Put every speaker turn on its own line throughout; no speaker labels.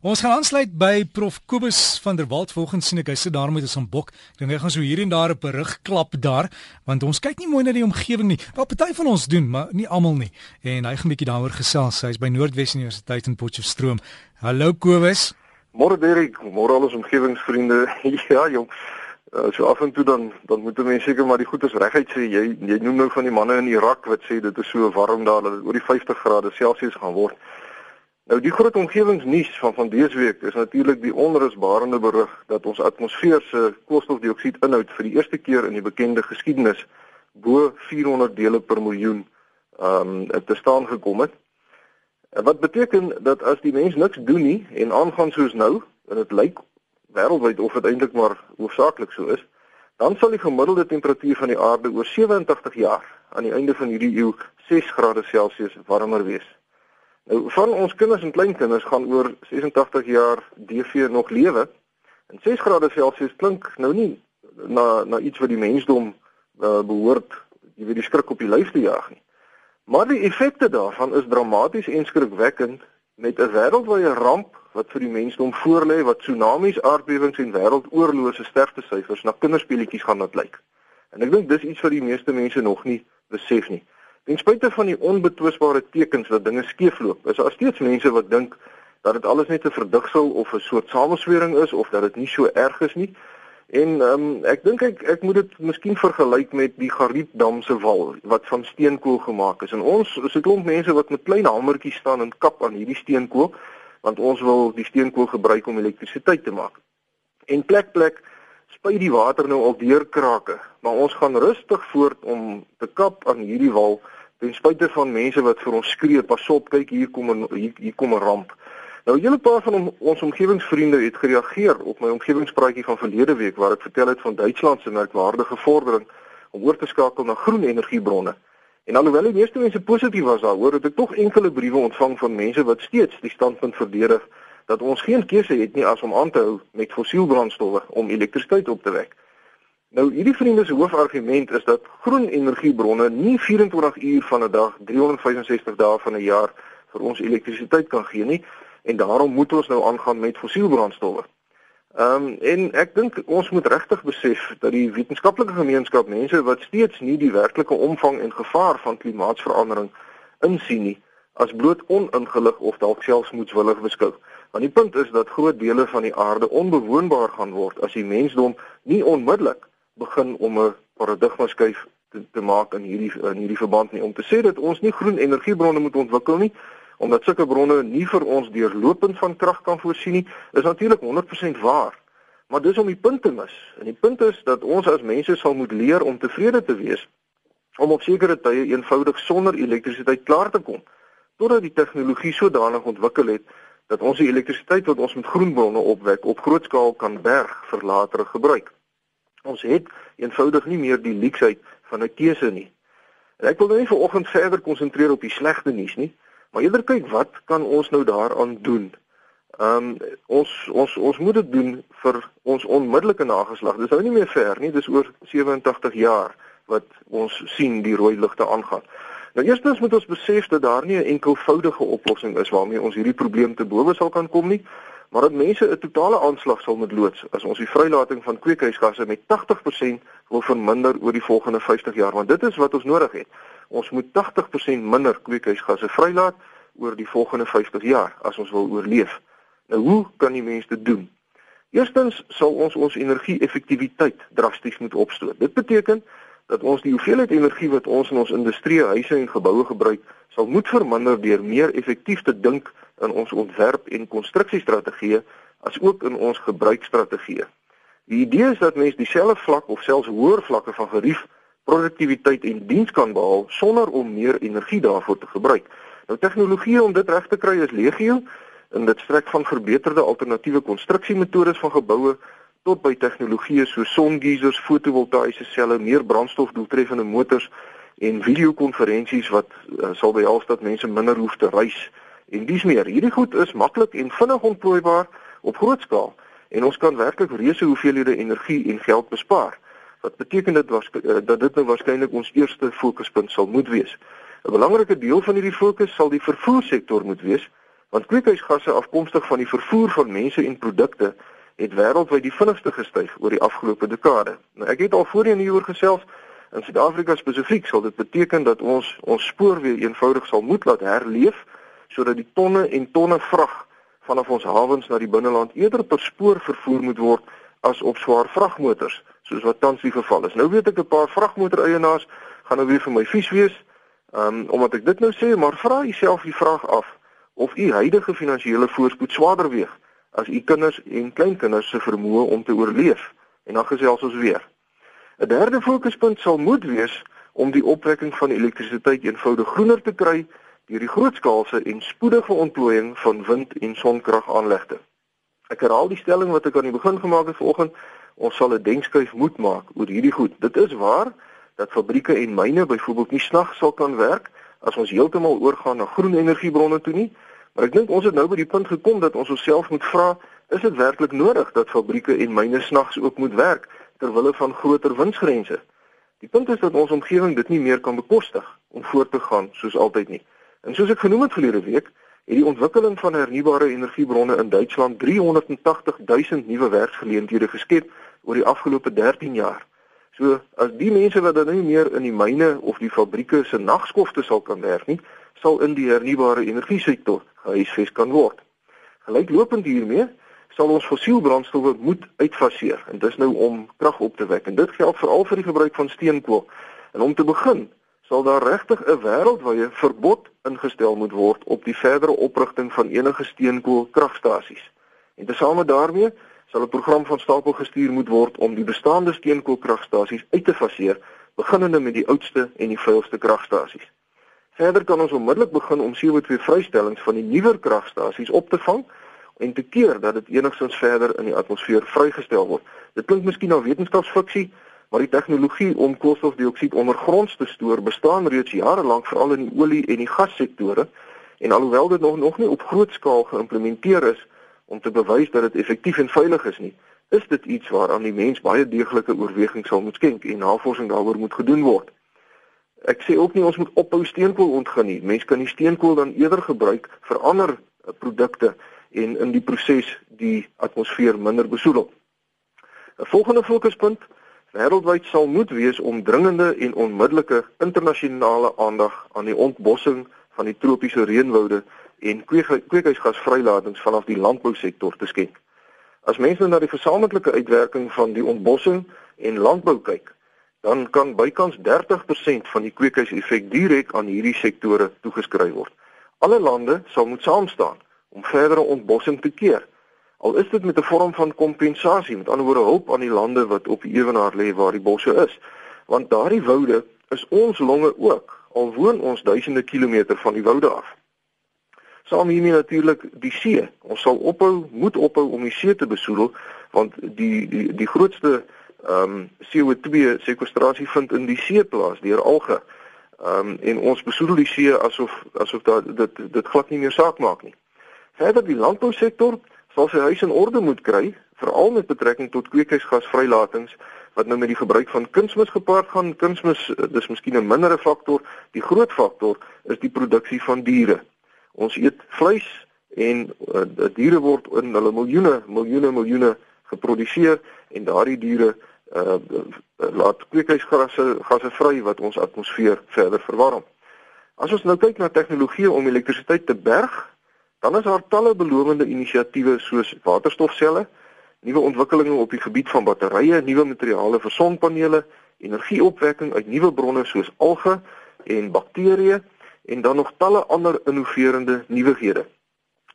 Ons gaan aansluit by Prof Kobus van der Walt volgens sien ek hy sit daar met 'n sambok. Ek dink hy gaan so hier en daar 'n berig klap daar want ons kyk nie mooi na die omgewing nie. Wel party van ons doen, maar nie almal nie. En hy gaan bietjie daaroor gesels. Hy's by Noordwes Universiteit in Potchefstroom. Hallo Kobus.
Môre Derek, môre al ons omgewingsvriende. ja, jong. Uh, so af en toe dan dan moet mense seker maar die goedes reguit sê. Jy jy noem nou van die manne in Irak wat sê dit is so warm daar dat dit oor die 50 grade Celsius gaan word. Nou die groot omgewingsnuus van van dese week is natuurlik die onrusbarende berig dat ons atmosfeer se koolstofdioksied inhoud vir die eerste keer in die bekende geskiedenis bo 400 dele per miljoen ehm um, te staan gekom het. Wat beteken dat as die mens niks doen nie en aangaan soos nou, en dit lyk wêreldwyd of dit eintlik maar hoofsaaklik so is, dan sal die gemiddelde temperatuur van die aarde oor 87 jaar aan die einde van hierdie eeu 6 grade Celsius warmer wees. Nou van ons kinders en kleinkinders gaan oor 86 jaar DV nog lewe. En 6 grade Celsius klink nou nie na na iets wat die mensdom uh, behoort, jy weet die skrik op die lyf te jaag nie. Maar die effekte daarvan is dramaties en skrikwekkend met 'n wêreldwye ramp wat vir die mensdom voorlê wat tsunamies, aardbewings en wêreldoorlose sterftesyfers na kinderspeletjies gaan laat lyk. En ek dink dis iets wat die meeste mense nog nie besef nie. Ten spyte van die onbetwisbare tekens dat dinge skeefloop, is daar steeds mense wat dink dat dit alles net 'n verdigsel of 'n soort sameswering is of dat dit nie so erg is nie. En ehm um, ek dink ek ek moet dit miskien vergelyk met die Gariepdam se wal wat van steenkool gemaak is. En ons is 'n klomp mense wat met klein hamertjies staan en kap aan hierdie steenkool want ons wil die steenkool gebruik om elektrisiteit te maak. En plek plek spuit die water nou al deur krake, maar ons gaan rustig voort om te kap aan hierdie wal ten spyte van mense wat vir ons skree, pas op, kyk hier kom 'n hier, hier kom 'n ramp. Nou 'n hele paar van ons omgewingsvriende het gereageer op my omgewingspraatjie van verlede week waar ek vertel het van Duitsland se merkwaardige vordering om oor te skakel na groen energiebronne. En alhoewel die meeste mense positief was daaroor, het ek tog enkele briewe ontvang van mense wat steeds die standpunt verdedig dat ons geen keuse het nie as om aan te hou met fossielbrandstowwe om elektrisiteit op te wek. Nou hierdie vriende se hoofargument is dat groen energiebronne nie 24 uur van 'n dag, 365 dae van 'n jaar vir ons elektrisiteit kan gee nie en daarom moet ons nou aangaan met fossielbrandstowwe. Ehm um, en ek dink ons moet regtig besef dat die wetenskaplike gemeenskap mense wat steeds nie die werklike omvang en gevaar van klimaatsverandering insien nie, as bloot oningelig of dalk selfs moedswillig beskou. Want die punt is dat groot dele van die aarde onbewoonbaar gaan word as die mensdom nie onmiddellik begin om 'n paradigma skuif te, te maak in hierdie in hierdie verband nie. Om te sê dat ons nie groen energiebronne moet ontwikkel nie omdat sulke bronne nie vir ons deurlopend van krag kan voorsien nie is natuurlik 100% waar. Maar dis om die punt te mis. En die punt is dat ons as mense sal moet leer om tevrede te wees om op sekere tye eenvoudig sonder elektrisiteit klaar te kom totdat die tegnologie sodanig ontwikkel het dat ons die elektrisiteit wat ons met groenbronne opwek op groot skaal kan berg vir latere gebruik Ons het eenvoudig nie meer die leksheid van 'n keuse nie. En ek wil nou nie vanoggend verder konsentreer op die slegte nuus nie, maar eerder kyk wat kan ons nou daaraan doen? Ehm um, ons ons ons moet dit doen vir ons onmiddellike nageslag. Dis nou nie meer ver nie, dis oor 87 jaar wat ons sien die rooi ligte aangaan. Nou eerstens moet ons besef dat daar nie 'n enkelvoudige oplossing is waarmee ons hierdie probleem te bowe sal kan kom nie maar dat mense 'n totale aanslag sal moet loods as ons die vrylating van kweekhuisgasse met 80% wil verminder oor die volgende 50 jaar want dit is wat ons nodig het. Ons moet 80% minder kweekhuisgasse vrylaat oor die volgende 50 jaar as ons wil oorleef. Nou hoe kan die mense dit doen? Eerstens sal ons ons energie-effektiwiteit drasties moet opstoot. Dit beteken dat ons die hoeveelheid energie wat ons in ons industrie, huise en geboue gebruik, sal moet verminder deur meer effektief te dink in ons ontwerp en konstruksiestrategieë as ook in ons gebruikstrategieë. Die idee is dat mens dieselfde vlak of selfs hoër vlakke van gerief, produktiwiteit en diens kan behaal sonder om meer energie daarvoor te gebruik. Nou tegnologie om dit reg te kry is legio en dit strek van verbeterde alternatiewe konstruksiemetodes van geboue tot by tegnologieë so songeisers, fotovoltaïese selle, meer brandstofdoeltreffende motors en videokonferensies wat uh, sal behels dat mense minder hoef te reis En dis meer, hierdie goed is maklik en vinnig ontplooibaar op groot skaal en ons kan werklik reuse hoeveelhede energie en geld bespaar. Wat beteken dit was eh, dat dit nou waarskynlik ons eerste fokuspunt sal moet wees. 'n Belangrike deel van hierdie fokus sal die vervoersektor moet wees Want kweekhuisgasse afkomstig van die vervoer van mense en produkte het wêreldwyd die vinnigste gestyg oor die afgelope dekade. Nou ek het al voorheen hieroor gesels in Suid-Afrika spesifiek sal dit beteken dat ons ons spoorweë eenvoudig sal moet laat herleef sodat die tonne en tonne vrag vanaf ons hawens na die binneland eerder per spoor vervoer moet word as op swaar vragmotors soos wat tans die geval is. Nou weet ek 'n paar vragmotor eienaars gaan nou weer vir my vies wees. Um omdat ek dit nou sê, maar vra jouself die vraag af of u huidige finansiële voorspoed swaarder weeg as u kinders en kleinkinders se vermoë om te oorleef. En dan gesels ons weer. 'n Derde fokuspunt sal moet wees om die opwekking van elektrisiteit eenvoudig groener te kry deur die grootskaalse en spoedige ontplooiing van wind- en sonkragaanlegte. Ek herhaal die stelling wat ek aan die begin gemaak het vanoggend, ons sal 'n denkskuif moet maak oor hierdie goed. Dit is waar dat fabrieke en myne byvoorbeeld nie snags sal kan werk as ons heeltemal oorgaan na groen energiebronne toe nie, maar ek dink ons het nou by die punt gekom dat ons onsself moet vra, is dit werklik nodig dat fabrieke en myne snags ook moet werk ter wille van groter winsgrense? Die punt is dat ons omgewing dit nie meer kan bekostig om voort te gaan soos altyd nie. En soos ek genoem het verlede week, het die ontwikkeling van hernubare energiebronne in Duitsland 380 000 nuwe werksgeleenthede geskep oor die afgelope 13 jaar. So as die mense wat dan nie meer in die myne of die fabrieke se nagskofte sal kan werk nie, sal in die hernubare energie sektor gehuisves kan word. Gelyklopend hiermee sal ons fossielbrandstowwe moet uitfaseer en dis nou om krag op te wek en dit geld veral vir die gebruik van steenkool. En om te begin sal daar regtig 'n wêreldwye verbod ingestel moet word op die verdere oprigting van enige steenkoolkragstasies. En tesame daarmee sal 'n program van stapel gestuur moet word om die bestaande steenkoolkragstasies uit te faseer, beginnende met die oudste en die vuilste kragstasies. Verder kan ons onmiddellik begin om CO2-vrystellings van die nuwer kragstasies op te vang en te keer dat dit enigstens verder in die atmosfeer vrygestel word. Dit klink miskien na wetenskapsfiksie, maar die tegnologie om koolstofdioksied ondergronds te stoor bestaan reeds jare lank veral in die olie en die gassektore en alhoewel dit nog nog nie op groot skaal geïmplementeer is om te bewys dat dit effektief en veilig is nie, is dit iets waaraan die mens baie deeglike oorweging sal moet skenk en navorsing daaroor moet gedoen word. Ek sê ook nie ons moet ophou steenkool ontgin nie. Mense kan die steenkool dan eerder gebruik vir ander eh, produkte en in die proses die atmosfeer minder besoedel. 'n Volgende fokuspunt wêreldwyd sal moet wees om dringende en onmiddellike internasionale aandag aan die ontbossing van die tropiese reënwoude en kweekhuisgasvrylatings vanaf die landbousektor te skenk. As mense na die gesamentlike uitwerking van die ontbossing en landbou kyk, dan kan bykans 30% van die kweekhuiseffek direk aan hierdie sektore toegeskryf word. Alle lande sal moet saam staan om verdere ontbossing te keer Al is dit met 'n vorm van kompensasie, met ander woorde hulp aan die lande wat op die ewenaar lê waar die bosse is. Want daardie woude is ons longe ook, al woon ons duisende kilometer van die woude af. Saam hiermee natuurlik die see. Ons sal ophou, moet ophou om die see te besoedel want die die die grootste ehm um, CO2 sekwestrasie vind in die see plaas deur alge. Ehm um, en ons besoedel die see asof asof dat dit dit glad nie meer saak maak nie. Verder die landbousektor sal sy huis in orde moet kry, veral met betrekking tot kweekhuisgasvrylatings wat nou met die gebruik van kunsmis gepaard gaan. Kunsmis eh, dis miskien 'n mindere faktor, die groot faktor is die produksie van diere. Ons eet vleis en uh, diere word in hulle miljoene, miljoene, miljoene geproduseer en daardie diere uh, laat kweekhuisgasse gasse vry wat ons atmosfeer verder verwarm. As ons nou kyk na tegnologie om elektrisiteit te berg, Dan is daar talle belowende inisiatiewe soos waterstofselle, nuwe ontwikkelinge op die gebied van batterye, nuwe materiale vir sonpanele, energieopwekking uit nuwe bronne soos alge en bakterieë en dan nog talle ander innoverende nuwighede.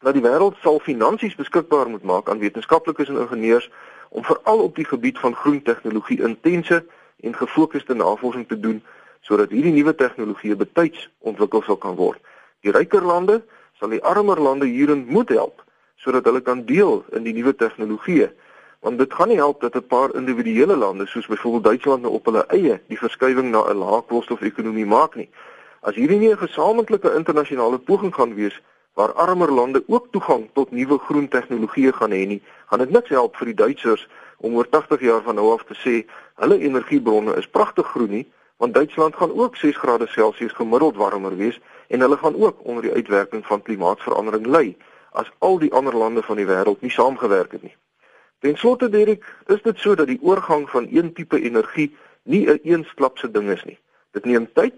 Dat die wêreld sal finansies beskikbaar moet maak aan wetenskaplikes en ingenieurs om veral op die gebied van groen tegnologie intense en gefokusde navorsing te doen sodat hierdie nuwe tegnologieë betyds ontwikkel sal kan word. Die ryker lande sal die armer lande hierin moet help sodat hulle kan deel in die nuwe tegnologieë want dit gaan nie help dat 'n paar individuele lande soos byvoorbeeld Duitsland nou op hulle eie die verskywing na 'n lae koolstof-ekonomie maak nie as hierdie nie 'n gesamentlike internasionale poging gaan wees waar armer lande ook toegang tot nuwe groen tegnologieë gaan hê nie gaan dit niks help vir die Duitsers om oor 80 jaar van nou af te sê hulle energiebronne is pragtig groen nie want Duitsland gaan ook 6 grade Celsius gemiddeld warmer wees en hulle gaan ook onder die uitwerking van klimaatsverandering ly as al die ander lande van die wêreld nie saamgewerk het nie. Ten slotte Derek, is dit so dat die oorgang van een tipe energie nie 'n een eensklapse ding is nie. Dit neem tyd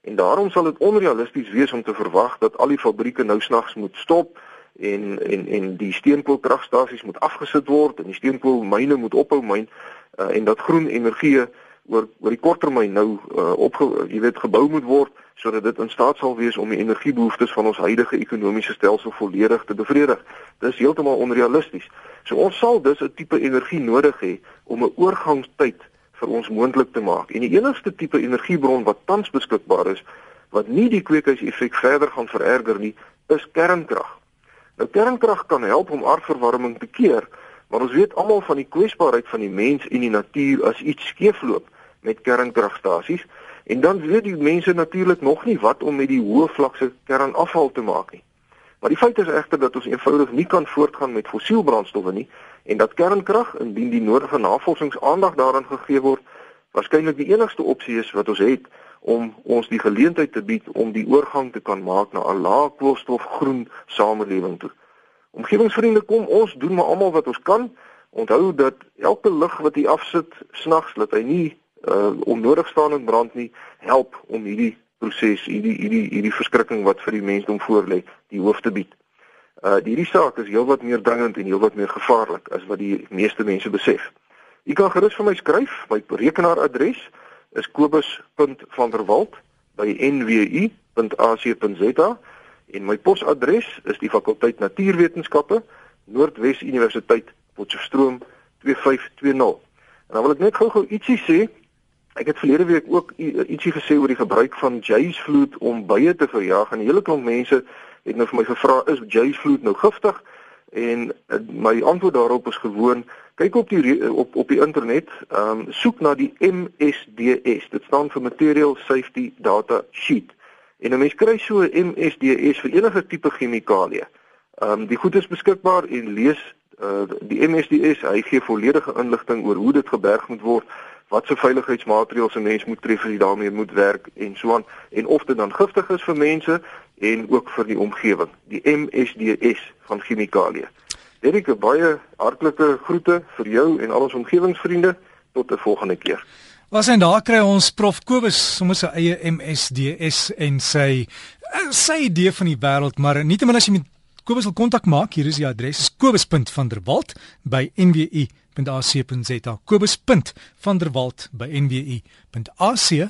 en daarom sal dit onrealisties wees om te verwag dat al die fabrieke nou snags moet stop en en en die steenkoolkragstasies moet afgesit word en die steenkoolmyne moet ophou myn uh, en dat groen energie oor oor die korttermyn nou uh, op jy weet gebou moet word sodat dit in staat sal wees om die energiebehoeftes van ons huidige ekonomiese stelsel volledig te bevredig. Dis heeltemal onrealisties. So ons sal dus 'n tipe energie nodig hê om 'n oorgangstyd vir ons moontlik te maak. En die enigste tipe energiebron wat tans beskikbaar is wat nie die kweekhuiseffek verder gaan vererger nie, is kernkrag. Nou kernkrag kan help om aardverwarming te keer, maar ons weet almal van die kwesbaarheid van die mens en die natuur as iets skeefloop met kernkragstasies en dan weet die mense natuurlik nog nie wat om met die hoë vlakse kernafval te maak nie. Maar die feit is egter dat ons eenvoudig nie kan voortgaan met fossielbrandstowwe nie en dat kernkrag indien die nodige navorsingsaandag daaraan gegee word, waarskynlik die enigste opsie is wat ons het om ons die geleentheid te bied om die oorgang te kan maak na 'n lae koolstof groen samelewing toe. Omgewingsvriende kom, ons doen maar almal wat ons kan. Onthou dat elke lig wat jy afsit snags dat hy nie uh onnodig staan en brand nie, help om hierdie proses, hierdie hierdie hierdie verskrikking wat vir die mensdom voorlê, die hoof te bied. Uh hierdie saak is heelwat meer dringend en heelwat meer gevaarlik as wat die meeste mense besef. Jy kan gerus vir my skryf, my rekenaaradres is kobus.vanderwalt@nwu.ac.za en my posadres is die fakulteit Natuurwetenskappe, Noordwes Universiteit, Potchefstroom 2520. En dan wil ek net gou-gou ietsie sê. Ek het verlede week ook ietsie gesê oor die gebruik van jaysvloed om bye te verjaag en 'n hele klomp mense het nou vir my gevra is jaysvloed nou giftig? En uh, my antwoord daarop is gewoon kyk op die op op die internet, ehm um, soek na die MSDS. Dit staan vir Material Safety Data Sheet. En 'n mens kry so 'n MSDS vir enige tipe chemikalie. Ehm um, die goed is beskikbaar en lees uh die MSDS, hy gee volledige inligting oor hoe dit geberg moet word, wat se veiligheidsmaatreëls 'n mens moet tref as jy daarmee moet werk en so aan en of dit dan giftig is vir mense en ook vir die omgewing, die MSDS van chemikalieë. Erik, baie hartlike groete vir jou en al ons omgewingsvriende tot 'n volgende keer.
Was en daar kry ons Prof Kobus sommer sy eie MSDS en sy sy idee van die wêreld, maar nietemin as jy met Kobus wil kontak maak, hier is die adres, is kobus.vanderwalt by nwu.ac.za. kobus.vanderwalt by nwu.ac.za.